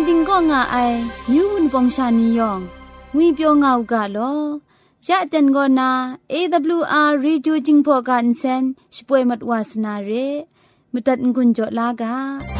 กันติงก็ง่าไอมิวนปองชานียองงุยเปียวง่าวกะลอยะเต็นก็นา AWR Reducing Program เซนช่วยมัดวาสนาเรมุตัดกุญจลากา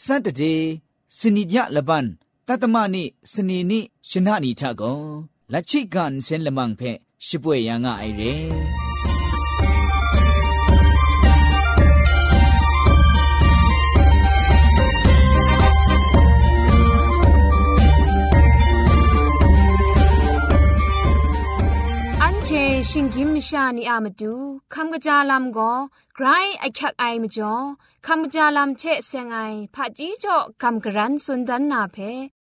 စတတေစနိညလပန်တတမနိစနီနိရှနာနီထကောလချိကန်စင်လမန်ဖဲရှိပွေရငါအိုင်ရဲอั ชชิงกิมชานีอามาดูคำกระจาลำก็ไกรไอคักไอมาจ่อคำกระจาลำเชเซงไอผาจีจ่อคำกระรันสุนดันนาเพ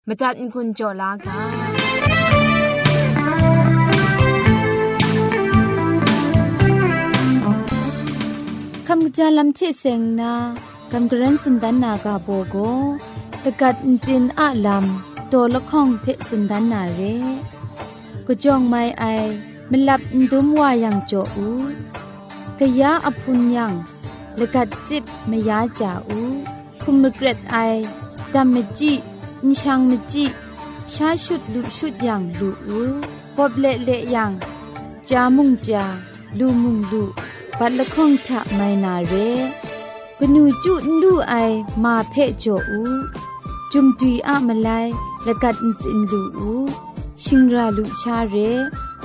มตัดกุญจ่อลากาคำกะลำเชเซงนาคำกระรันสุนดันนากาโบโกตะกัดจินอะลำโตละข้องเพสุนดันนาเรกุจองไม่ไอ มลับดุมวายังโจอูกะยาอพุนยังละกัดจิบมยาจาอูคุมมเกรดไอดัมมจิอินชังมจิชาชุดลุชุดยังลุอูปอบเละเละยังจามุงจาลูมุงลุบัดละข้องทะไมนาเรกนูจุนดูไอมาเพจโจอูจุมตุยอะมะไลละกัดอินสินลูอูชิงราลุชาเร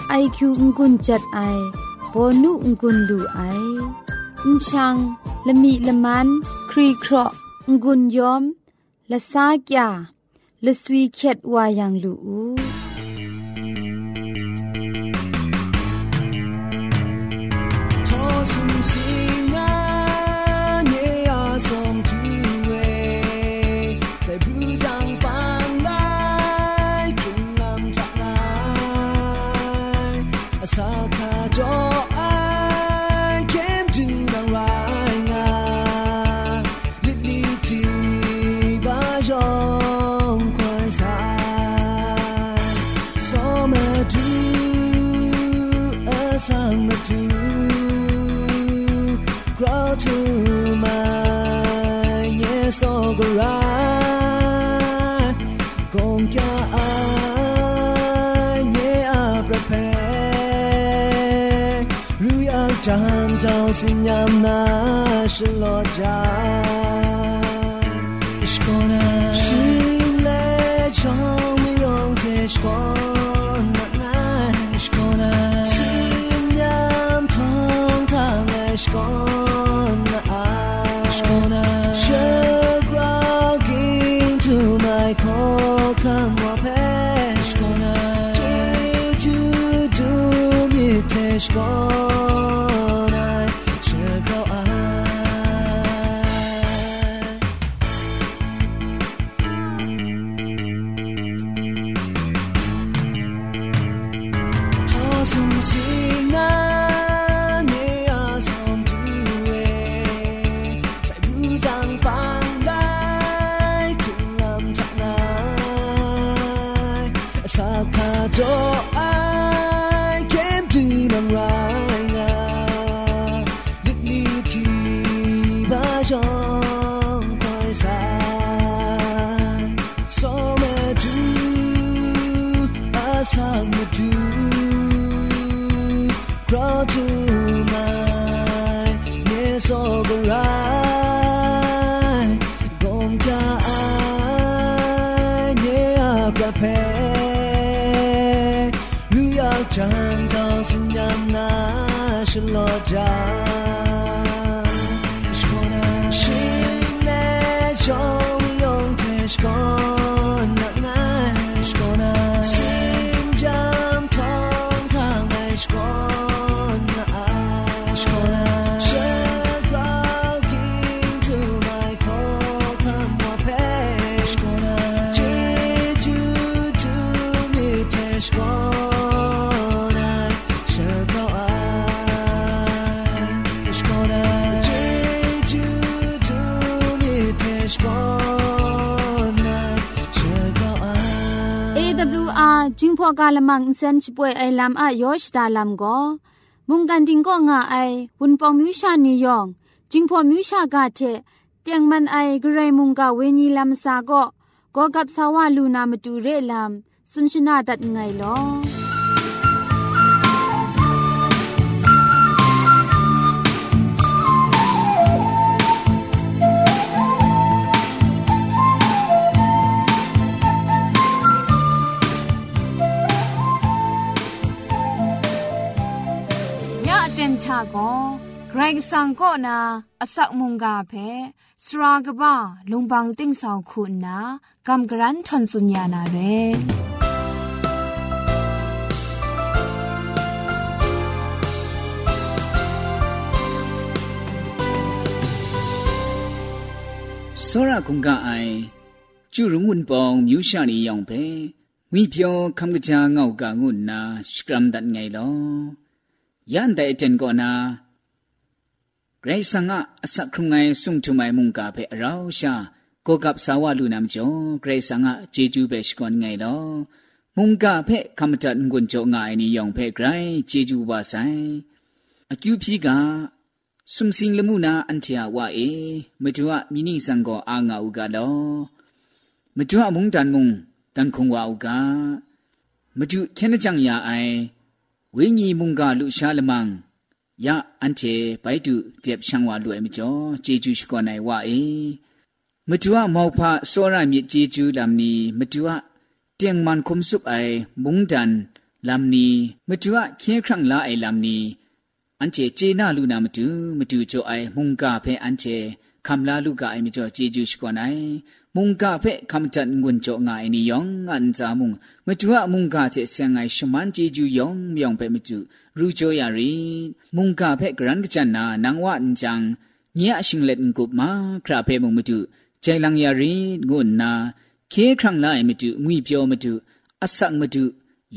ไอคิวงุนจัดไอบอนุงุนดูไออินชังละมีละมันครีเคราะงุนยอมละซากยาละสวีเข็ดวายังลู Summer to grow to my yes oh right gong kya ai ye a prepare ru ya cham chao sin yam na shlo ja ishkona shin le chong yong te shkona me กาละมังเซนช่วยไอลำอะยอชดาลำก็มุงกันติงก็ง่าไอวุนปองมิวชานียองจิงพอมิวชากาเทเตียงมันไอกระไรมุงกาเวนีลำซาก็ก็กับสาวาลูนามาดูเรลำสุนชนาดัดไงลอ ชาก็ไกรสังก็นาอสักมุงกาเพสรากบ้าลุงบังติ้งสาวคุณนากำกรันทนสุญญานาเรစောရကုံကအိုင်ကျူရုံဝန်ပောင်မြူရှာနေရောင်ပဲဝီပြောခမ်ကကြာငောက်ကငုနာစကရမ်ဒတ်ငိုင်လော yan da eten go na gray sanga asak khrum ngai sung tu mai mung ka pe rao sha ko kap sa wa lu nam jo gray sanga je ju be shkon ngai lo mung ka pe kam ta ngun jo ngai ni yong pe gray je ju ba sai a kyu phi ga sum sing le mu na an tia wa e me tu a mi ni sang go a nga u ga lo me tu a mung dan mung dan khong wa u ga me tu khen chang ya ai ဝိညာဉ်မုန်ကလူရှာလမန်ယအန်တေဘိုက်တုတက်ချန်ဝါလူအမကျော်ဂျေဂျူးရှိကောနိုင်ဝအေမတူအမောက်ဖစောရမြေဂျေဂျူးလမ်နီမတူအတင်မန်ခုံစုပ်အိုင်မုန်ဒန်လမ်နီမတူအခင်းခန့်လာအိုင်လမ်နီအန်တေဂျေနာလူနာမတူမတူချိုအိုင်မုန်ကဖဲအန်တေခမ်လာလူကအိုင်မကျော်ဂျေဂျူးရှိကောနိုင် มุงกาเพคำจัดงุนจ่องไอนี่ยองงันจามุงมจัวมุงกาเจเสียงไอชมันจีจูยองมยองเปมจูรูจ่อยารีมุงกาเพกรันกจันนานังวะอันจังเนียชิงเล็ดกุบมาคราเพมุงมจูใจลังยารีงุนนาเคครั้งไลมจูงุยเปียวมจูอสักมจู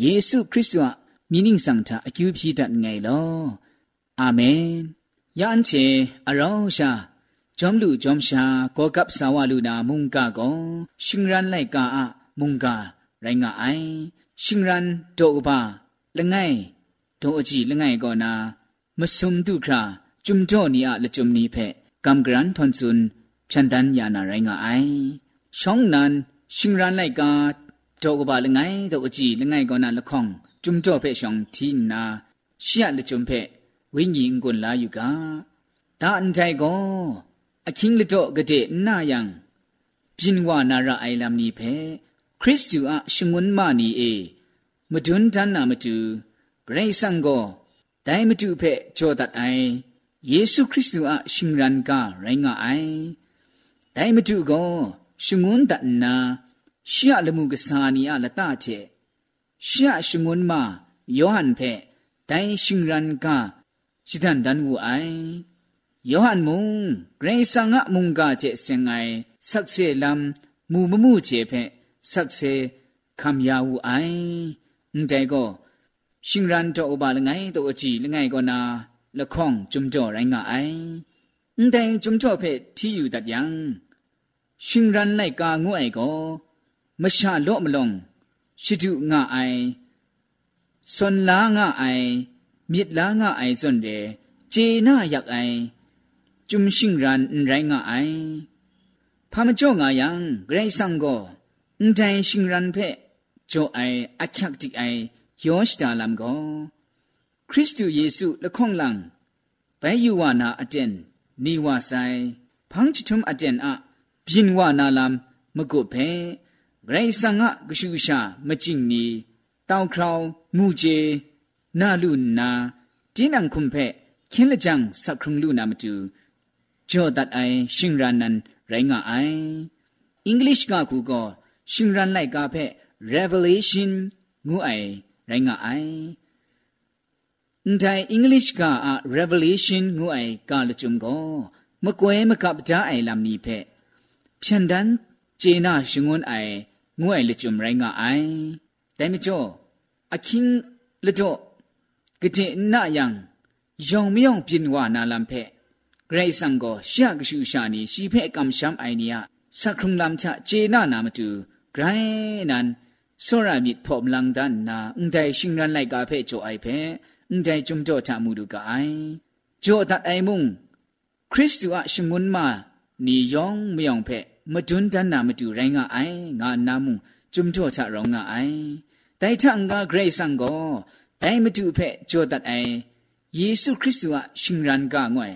เยซูคริสต์วะมีนิ่งสังทาอคิวพีดัดไงลออาเมนยานเชอราวชา จอมลูจอมชาก็กับสาวลูนามุงกาก็ชิงรันไลกาอะมุงกาไรงาไอชิงรันโตบาละไงโตอจีละไงก็นามสุมดุคราจุมโจนีอะละจุมนีเพกำกรันทอนซุนพันดันยานาไรงาไอช่องนั้นชิงรันไลกาโตกบาละไงโตอจีละไงก็นาละข้องจุมโจเพช่องทีนาเชี အချင်းလတော့ကတဲ့နာယံပြင်းဝနာရအိုင်လမ်နီဖဲခရစ်တုအရှငွန်းမနီအေမဒွန်းတန်နာမတူဂရိဆန်ကိုဒိုင်မတူဖဲကြောဒတ်အိုင်ယေရှုခရစ်တုအရှင်ရန်ကရိုင်းငါအိုင်ဒိုင်မတူကိုရှငွန်းတန်နာရှရလမှုကစာနီအလတချက်ရှရရှငွန်းမယောဟန်ဖဲဒိုင်ရှင်ရန်ကရှိဒန်ဒန်ဝူအိုင် ယောဟန်မုံဂရိဆာငါမုံကကျဲစင်ငိုင်ဆက်ဆေလမ်မူမမှုချေဖက်ဆက်ဆေခမ်ယာဝူအိုင်အန်တဲကိုရှင်ရန်တောဘာလငိုင်တောအချီလငိုင်ကောနာလခေါင်ဂျုံကြောရိုင်းငါအိုင်အန်တဲဂျုံကြောဖက်ထီယူတတ်ယံရှင်ရန်လိုက်ကာငွဲ့ကိုမရှာလော့မလုံရှိတုငါအိုင်စွန်လာငါအိုင်မြစ်လာငါအိုင်စွန်တဲ့ဂျေနာရက်အိုင် จนเดเจน่าอยากไอจุมชิงรันไรงาไอพามจ่องายังไกรสังก็แต่ชิงรันเพจ่อไออักยักติไอယောရှတာလမ်ကိုခရစ်တုယေစုလခေါင်လံဘဲယူဝနာအတင်နီဝဆိုင်ဖန်းချထုံအတင်အပြင်းဝနာလမ်မကုတ်ဖဲဂရိဆန်ငါကရှုရှာမကြည့်နီတောင်ခေါငူကျေနာလူနာတင်းနံခုံဖဲခင်းလကြံစခရုံလူနာမတူ ကျော်တတ်အိုင်ရှင်ရနန်ရိုင်းငါအိုင်အင်္ဂလိပ်ကကူကရှင်ရန်လိုက်ကဖက် revelation ငူအိုင်ရိုင်းငါအိုင်အန်တိုင်းအင်္ဂလိပ်က revelation ငူအိုင်ကလချုံကိုမကွဲမကပတာအိုင်လာမီဖက်ဖြန်တန်းဂျေနာရှင်ငွန်းအိုင်ငွဲ့လချုံရိုင်းငါအိုင်တိုင်မကျော်အခင်းလတော့ကတိနာယံယောင်မြောင်ပြင်ဝနာလံဖက် ဂရိတ်ဆန်ကိုရှာကရှူရှာနီရှိဖဲကမ်ရှမ်အိုင်နီယာစခရုံလမ်ချဂျေနာနာမတူဂရိုင်းနန်ဆောရာမီဖော်မလန်ဒန်နာအန်တိုင်ရှင်ရန်လိုက်ကာဖဲချိုအိုင်ဖဲအန်တိုင်ဂျုံတော့ချမှုလူကအိုင်ဂျိုဒတ်အိုင်မုံခရစ်တုအရှင်မွန်းမာနီယောင်မယောင်ဖဲမဒွန်းတန်နာမတူရိုင်းကအိုင်ငါနာမှုဂျုံတော့ချရောင်းကအိုင်တိုင်ထန်ကဂရိတ်ဆန်ကိုတိုင်မတူဖဲဂျိုဒတ်အိုင်ယေရှုခရစ်တုအရှင်ရန်ကငွယ်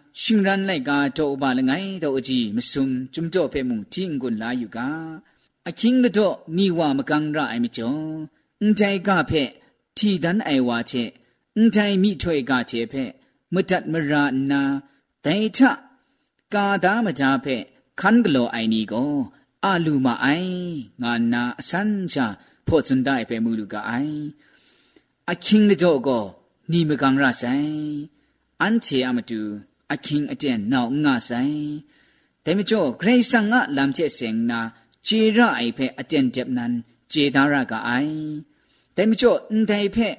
ရှင်ရန်လိုက်ကားတော့ဘာလငိုင်းတော့အကြီးမစုံจุမ်တော့ဖဲမှုတင်းကွန်လာယူကအချင်းတော့နီဝမကန်ရအိုင်မကျော်အန်တိုင်ကဖဲထီဒန်အိုင်ဝါချက်အန်တိုင်မိထွေကချက်ဖဲမတတ်မရနာဒိုင်ထကာဒါမကြဖဲခန်ကလောအိုင်နီကိုအလူမအိုင်ငါနာအစန်းချဖို့စွန်ဒိုင်ဖဲမူလူကအိုင်အချင်းတော့ကိုနီမကန်ရဆိုင်အန်ချေအမတူ အခင်အတဲ့နောက်ငါဆိုင်တဲမကျော်ဂရိဆန်ငါလမ်ချက်စင်နာခြေရအိဖဲအတန်တက်နန်ခြေဒါရကအိုင်တဲမကျော်အန်တိုင်ဖဲ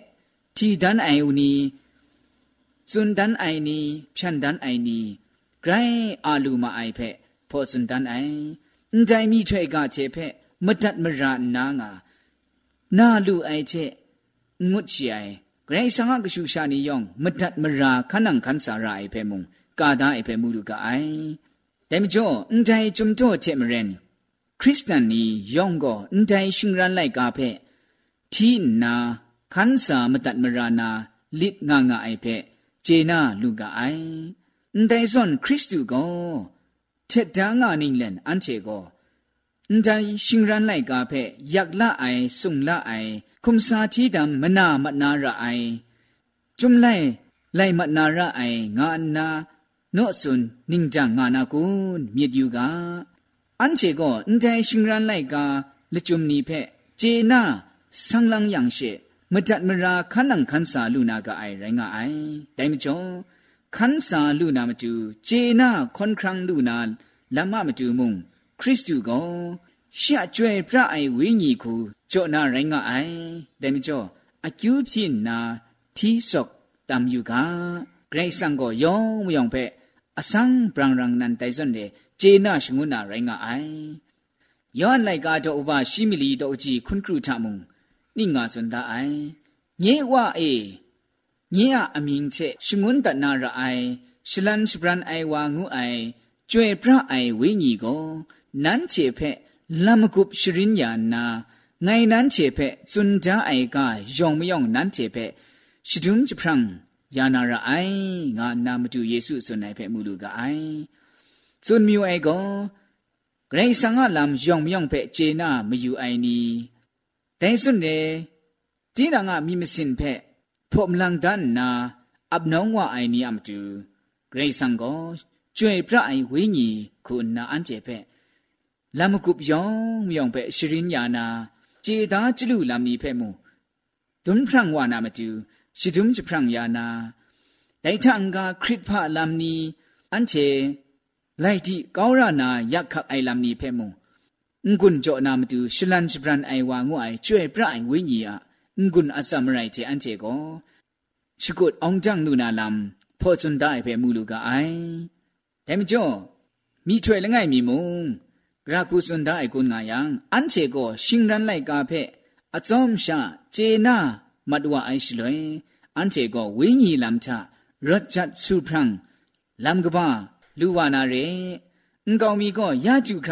တီဒန်အိုင်ဦးနီစွန်ဒန်အိုင်နီဖြန်ဒန်အိုင်နီဂရိုင်းအာလူမအိုင်ဖဲဖောစွန်ဒန်အိုင်အန်တိုင်မိထွေကခြေဖဲမတတ်မရနာငါနာလူအိုင်ချက်ငုတ်ချိုင်ဂရိုင်းဆန်ငါကရှူရှာနီယောင်မတတ်မရာခနန်ခန်စာရိုင်ဖဲမုံ อเจงุดชีไอไกรสังกชูชานียองมดัดมราขันังขันสาราไอเพมุงกาดาไอเพมูลูกะไอแต่ไม่จ่ออันใดจุมจ่อเจมเรนခရစ်စတန်နီယောင်ကိုအန်တိုင်ရှင်ရန်လိုက်ကားဖဲတီနာခန်းစာမတတ်မရနာလစ်ငါငါအိုက်ဖဲဂျေနာလူကအိုင်အန်တိုင်ဆွန်ခရစ်တုကိုချက်တန်းငါနင်းလန်အန်ချေကိုအန်တိုင်ရှင်ရန်လိုက်ကားဖဲယက်လာအိုင်ဆုံလာအိုင်ခုမစာတီဒမ်မနာမနာရအိုင်จุมไลไลมะนาระ နော့ဆွန်နင်းကြငါနာကွန်မြေတူကအန်ချေကိုအန်တိုင်ရှင်ရန်လိုက်ကာလချုံနီဖက်ဂျေနာဆန်းလန်းယန်ရှေမတတ်မရာခန်းနန်ခန်းစာလူနာကအိုင်ရိုင်းကအိုင်တိုင်မကျော်ခန်းစာလူနာမတူဂျေနာခွန်ခရန်လူနာလမမတူမုံခရစ်တုကိုရှာကျွဲပြအိုင်ဝိညာဉ်ကိုကြောနာရိုင်းကအိုင်တိုင်မကျော်အကျူးဖြစ်နာတီဆော့တမ်ယူကဂရိတ်ဆန်ကိုယောင်မယောင်ဖက် အဆန်းပရံရံနန်တိုင်စွန်လေဂျေနာရှငုနာရိုင်းကအိုင်ယောလိုက်ကာတော့ဥပရှိမီလီတော့ကြည့်ခွန်းကရုထမုံနိငါစွန်သားအိုင်ညေဝအေညေအမင်းချက်ရှငွန်းတနာရအိုင်ရှလန်စပရန်အိုင်ဝါငုအိုင်ကျွေပြအိုင်ဝိညီကိုနန်းချေဖက်လမ်ကုပ်ရှရင်ညာနာနိုင်နန်းချေဖက်ဇွန်ကြအိုင်ကယုံမယုံနန်းချေဖက်ရှဒုံချပရန် ယာနာရအိုင်ငါနာမတူယေစုဆွန်နိုင်ဖဲ့မှုလူကအိုင်ဆွန်မြူအိုင်ကောဂရိဆန်ကလမ်ယောင်မြောင်ဖဲ့ဂျေနာမယူအိုင်နီဒိုင်ဆွန်နေတင်းနာငါမိမစင်ဖဲ့ဖော်မလန်ဒန်နာအပ်နောင်းဝအိုင်နီအမတူဂရိဆန်ကောကျွေပြအိုင်ဝင်းကြီးခုနာအန်ကျေဖဲ့လမ်ကုပယောင်မြောင်ဖဲ့ရှရင်ညာနာဂျေသားကျလူလမ်နီဖဲ့မှုဒွန်းဖရန်ဝါနာမတူ เจดาจลุลำนี้เปมูดุนพรังวานามาจูชิดุมจพรังยานาแต่ทังกาคริตพะลำนี้อันเจไลที่ก้าวรานายักขักไอลำนี้เปมูงุนโจนามาดูชลันจพรันไอวางวยช่วยพระไอวิญีอะงุนอาสามไรเจอันเจก็ชกุดองจังนูนาลำพอจนได้เปมูลูกาไอแต่ไม่จ่อมีช่วยละไงมีมุงกราคุสุนได้กุนงายังอันเชก็ชิงรันไลกาเพอจอมชาเจนา မတ်ဝအိုင်ရှလွင်အန်တေကောဝိညာဉ်လမ်ချရတ်ချတ်စုဖရန်လမ်ကဘာလူဝနာရေအန်ကောင်မီကောရကျုခ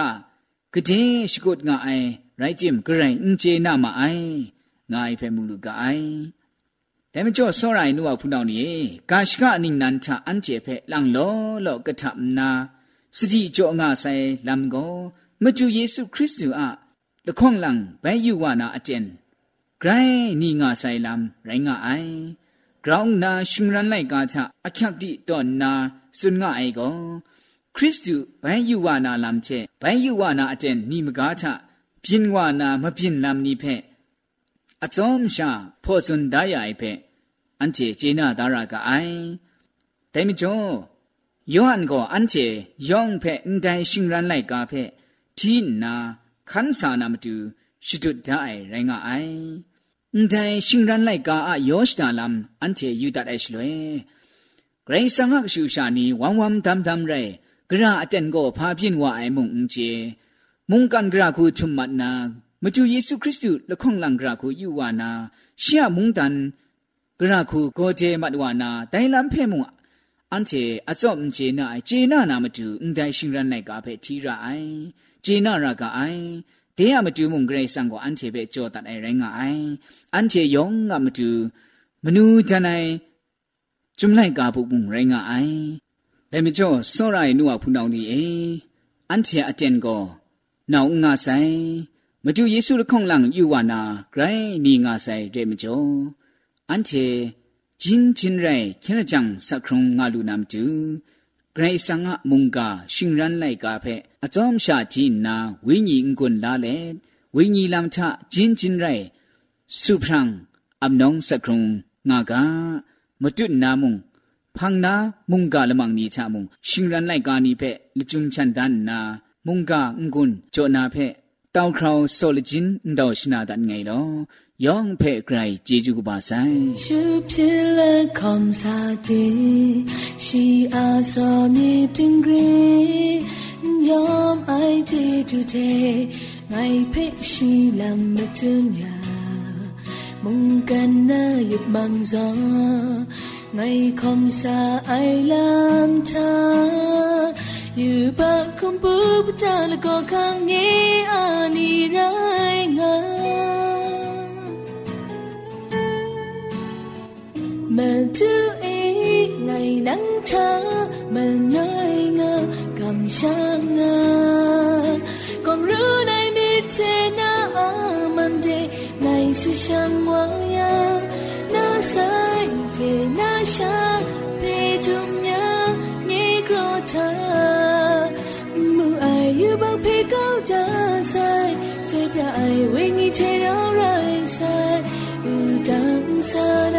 ကတဲ့ရှိကုတ်ငါအိုင်ရိုက်ဂျင်ဂရိုင်းအန်ချေနာမအိုင်ငါအိဖဲမူလူကအိုင်ဒါမကျော့စောရိုင်နုဝဖူနောင်နီကာရှကအနိနန်ချအန်ကျေဖဲလန်လောလောကထမနာစတိကျော့ငါဆိုင်လမ်ကောမကျူယေရှုခရစ်သူအလခွန်လန်ဘဲယူဝနာအကျင် ะทับนาสติจ่องาไซลำก็မကျူယေရှုခရစ်သူအလခေါင်လံဘဲယူဝနာအကျင်ဂရိုင်းနီငါဆိုင်လမ်ရိုင်းငါအိုင်ဂရောင်းနာရှင်ရန်လိုက်ကာချအခက်တိတော့နာစွန်ငါအိုင်ကိုခရစ်သူဘဲယူဝနာလမ်ချေဘဲယူဝနာအကျင်နီမကားချပြင်းဝနာမပြင်းလမ်နီဖဲအစုံရှာဖောစွန်ဒါရိုင်ဖဲအန်ချေဂျေနာဒါရာကအိုင်တိုင်မကျော်ယောဟန်ကိုအန်ချေယောင်ဖဲအန်တိုင်ရှင်ရန်လိုက်ကာဖဲทีนาขันสานามตูชุดได้ไรงไ န်တိုင်းရှင်ရန်လိုက်ကအယောရှတာလမ်အန်တေယူဒတ်အရှလွေဂရိဆန်ငါကရှူရှာနီဝမ်ဝမ်ဒမ်ဒမ်ရဲဂရာအတန်ကိုဖာပြင်းဝအိုင်မုံအင်ကျေမုန်ကန်ဂရာခုချုံမနာမကျူယေရှုခရစ်တုလခုံလန်ဂရာခုယူဝနာရှေမုန်တန်ဂရာခုကိုဂျေမတ်ဝနာဒိုင်လမ်ဖဲမုံအန်တေအစော့အင်ကျေနာအကျေနာနာမတူအန်တိုင်းရှင်ရန်လိုက်ကဖဲတီရာအိုင်ကျေနာရာကအိုင် ทอจอมเจนาเจนานามาดูอุนไดชิงรันไลกาเพทีระไอจีน่ารักไอเดียมาดูมุงเกรซังก็อันเทเปจอตัดไอแรงไออันเทยองงมาดูมนูจันไอจุมไลกาบุมุงแรงไอแต่ไม่จ่อสอไรนัวพูนเอานี่เออันเทอเจนก็นาวงาไซมาดูเยซูละคงหลังอยู่วานาไกรนี่งาไซเรมจ่ออันเทจินจินไรแค่จังสักครงงาลูนามจู ရိုင်ဆန်ငါမုန်ကာရှင်ရန်လိုက်ကာဖဲအကြောင်းရှာကြည့်နာဝိညာဉ်ကွန်လာလေဝိညာဉ်လမ်ချဂျင်းဂျင်းရိုင်စုဖရန်အမနုံစကရုံငါကမတုနာမုန်ဖန်နာမုန်ကာလမန်နီချမုန်ရှင်ရန်လိုက်ကာနီဖဲလကျွမ်ချန်ဒန်နာမုန်ကာငွန်းဂျောနာဖဲ တောင်ခေါဆောလဂျင်းဒေါရှနာဒန်ငယ်တော့ယောင်ဖဲ့ဂရိုင်ဂျေဂျူကပါဆိုင်ရှုဖြစ်လဲခ ோம் စာတီရှီအာဆောမီတင်ဂရီယောင်အိုင်ဂျေဂျူတေငိုင်ဖဲ့ရှီလမ်မတွညာမုန်ကန်နာယပ်မန်ဇာ น่าหยุดบังซอไงคมสาไอลำทาอยู่ปะคมปูปตาละก็ข้างนี้อานีไรงามันtu ý ngày nắng tha mà nơi ngơ cầm sang ngơ còn rư này mi thế na man de ngày sự sang hoa ya na sai 爱为你缠绕染色，如灯色。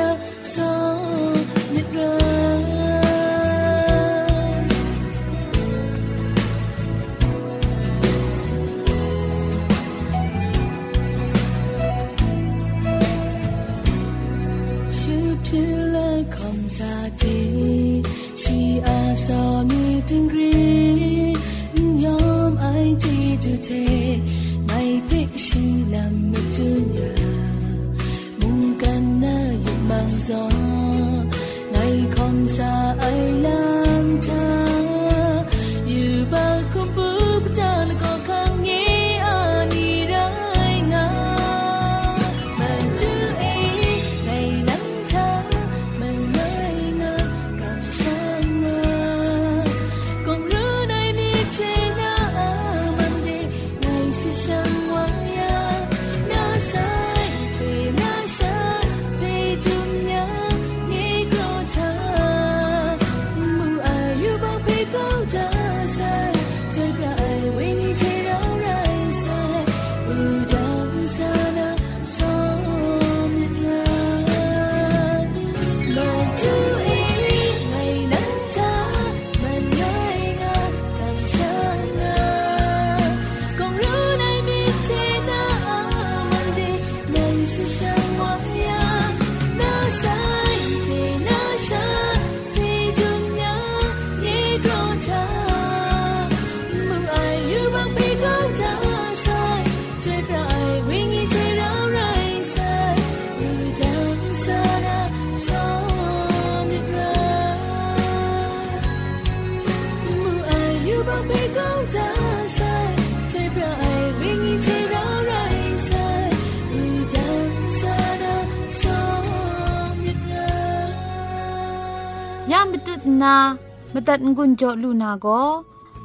ตัดงุนจอลูนาโก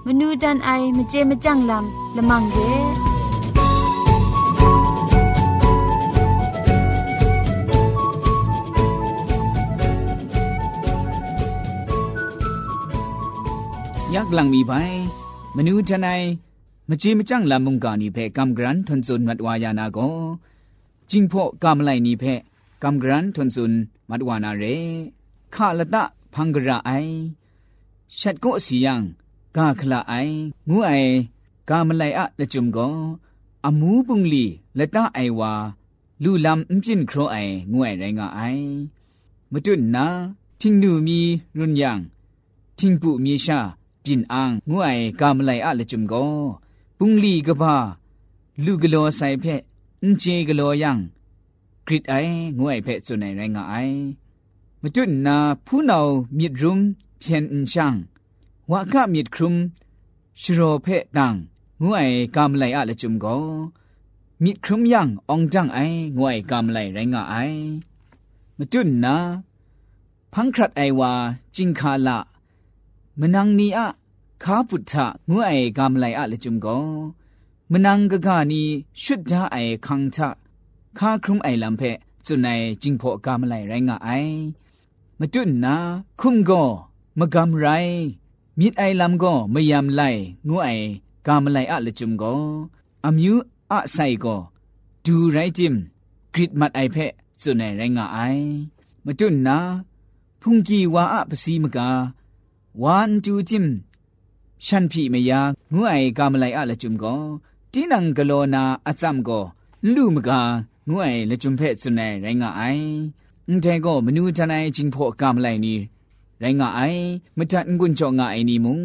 มนูดันไอมเจมจังลำละมังเยยักลังมีไปมนูทนายมจีมจังลามุงกานีเพกำกรันทนซุนมัดวายานาโกจิงพ่อกำไลนีเพกำกรันทนซุนมัดวานาเรข้าละตะพังกระไอ ชัดก็สียังกาคละไองูไอกามไลอะละจุมโกအမူးပုန်လီလက်တအိုင်ဝါလူလမ်အင်ဂျင်ခရိုအိုင်ငွေရိုင်းကအိုင်မတွနာတင်းနူမီရွန်ယန်တင်းပူမီရှာပြင်အန်ငွေကမလိုက်အလက်จุมကိုပုန်လီကဘာလူကလောဆိုင်ဖက်အင်ချေကလောယန်ဂရစ်အိုင်ငွေဖက်စွန်နိုင်ရိုင်းကအိုင်မတွနာဖူးနောင်မြစ်ရုံ เพียนอุชังว่ะกะมิดครุมชโรเพตังงวยกำไลอะละจุมก็มิดครุมยังองจังไองวยกำไลไรงะไอมาจุนนะ พังครัดไอวาจิงคาละมนังนีอะคาพุทธะงวยกำไลอะละจุมก็มนังกะกานีชุดจาไอคังทะคาครุมไอลำเพจุนไอจิงพอกำไลไรงะไอมาจุนนะ คุมก็ မကမ်ရိုင်းမိအိုင်လမ်ကိုမယမ်လိုက်ငုအိုင်ကမ်လိုက်အလချုံကိုအမျိုးအဆိုင်ကိုဒူရိုင်းဂျင်ဂရစ်မတ်အိုင်ဖက်စွနေရိုင်းငါအိုင်မတွနာဖုန်ကြီးဝါအပစီမကဝမ်တူဂျင်ရှန်ဖီမယာငုအိုင်ကမ်လိုက်အလချုံကိုတင်းနံဂလောနာအစမ်ကိုလူမကငုအိုင်လချုံဖက်စွနေရိုင်းငါအိုင်အန်တဲကိုမနူးတန်အိုင်ဂျင်ဖို့ကမ်လိုက်နီး ရိုင်းငါအိုင်မတန်ငွန်းကြောင့်ငါအိုင်နီမုံ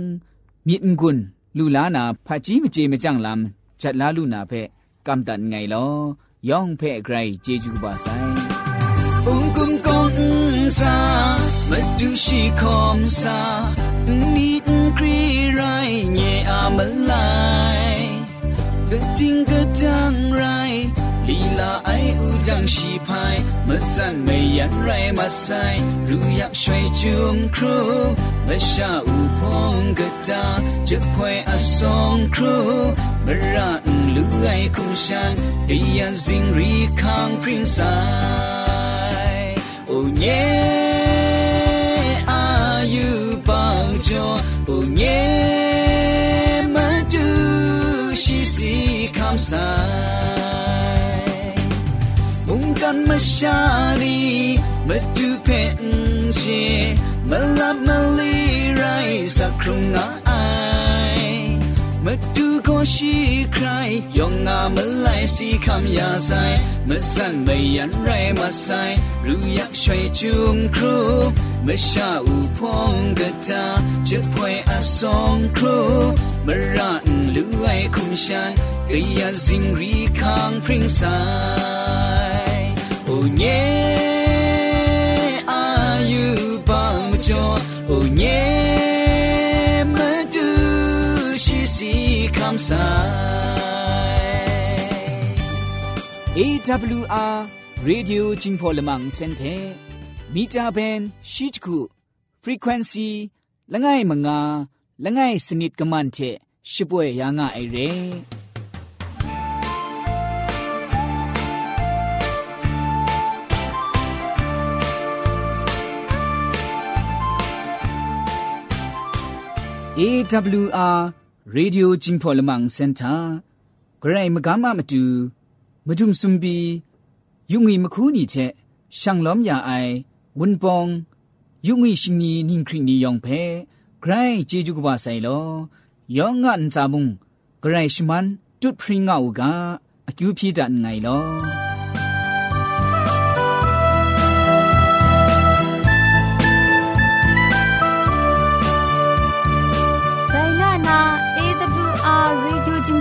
မြင့်ငွန်းလူလာနာဖာကြီးမကြေမကြန့်လမ်ဂျက်လာလူနာဖက်ကမ်တန်ငိုင်လောယောင်ဖဲဂရိုင်ဂျေဂျူပါဆိုင်ဘုံကုံကွန်စာမတူရှိခ ோம் စာနီဒ်ဂရီရိုင်းညေအမလိုက်ကတင်းကတန်ရိုင်း ลีลาไออูจังชีพายมื่อสั่งไม่ยันไรมาใส่รู้อยากช่วยจุงครูไม่ชาอูพงกะตาจะพวยอสองครูมรันลือไอคุมชังไอยันสิงรีคางพริ้งสายโอเย่อายุปางจอโอเย่มาดูชีสีคำสาย นมาชาดีมาดูเพ่นเชมาลับมาลีไรสักครุงอาไอมาดูก็ชีใครยองงามาไลสีคำยาใสมาสั่งไม่ยันไรมาใสรู้ยากช่วยจุมครูมาชาอูพงกะตาจะพวยอาสองครูมารันหรือไอคุมชันก็ยันสิงรีคางพริ้งสา Oh yeah are you bomb joy Oh yeah ma do she see comes AWR Radio Jingpo Lemang Senpe Mita Ben Shitku Frequency လငယ်မငါလငယ်စနစ်ကမန်တဲ့ရှစ်ပွဲရာငါအိုင်ရဲ AWR Radio Jingpo Lamang Center ဂရိုင်မကမမတူမဒုံစွန်ဘီယုံငီမခုနီချက်ရှန်လောမြအိုင်ဝွန်ပောင်ယုံငီရှင်နီနင်းခရင်နီယောင်ဖဲဂရိုင်ဂျေဂျူကဘာဆိုင်လောယောင်ငန်စာမုံဂရိုင်ရှမန်တွတ်ဖရင်ငါအူကအကျူဖြီတန်ငိုင်လော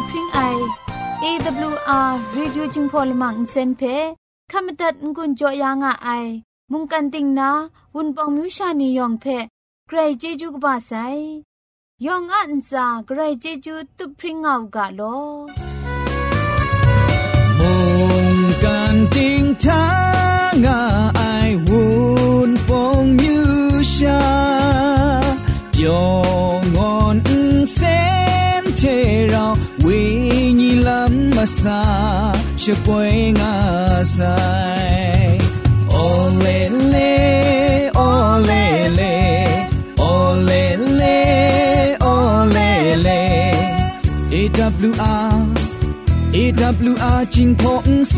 ลพริ้งไอ AWR Reducing Polymer เซนเพขมตัดงุนจอยางอ้ายมุงกันติงนาวุนปองมิวชานียองเพใครเจจูกบาไซยองอันซาใครเจจูตุพริ้งเอากาโลมุงกันติงทางอ้า ญาณมาซาช่วยงาไซ olele olele olele olele awr awr จิงพงเซ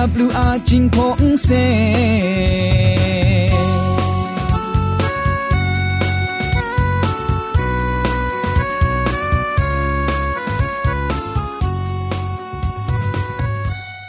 W R 金鹏飞。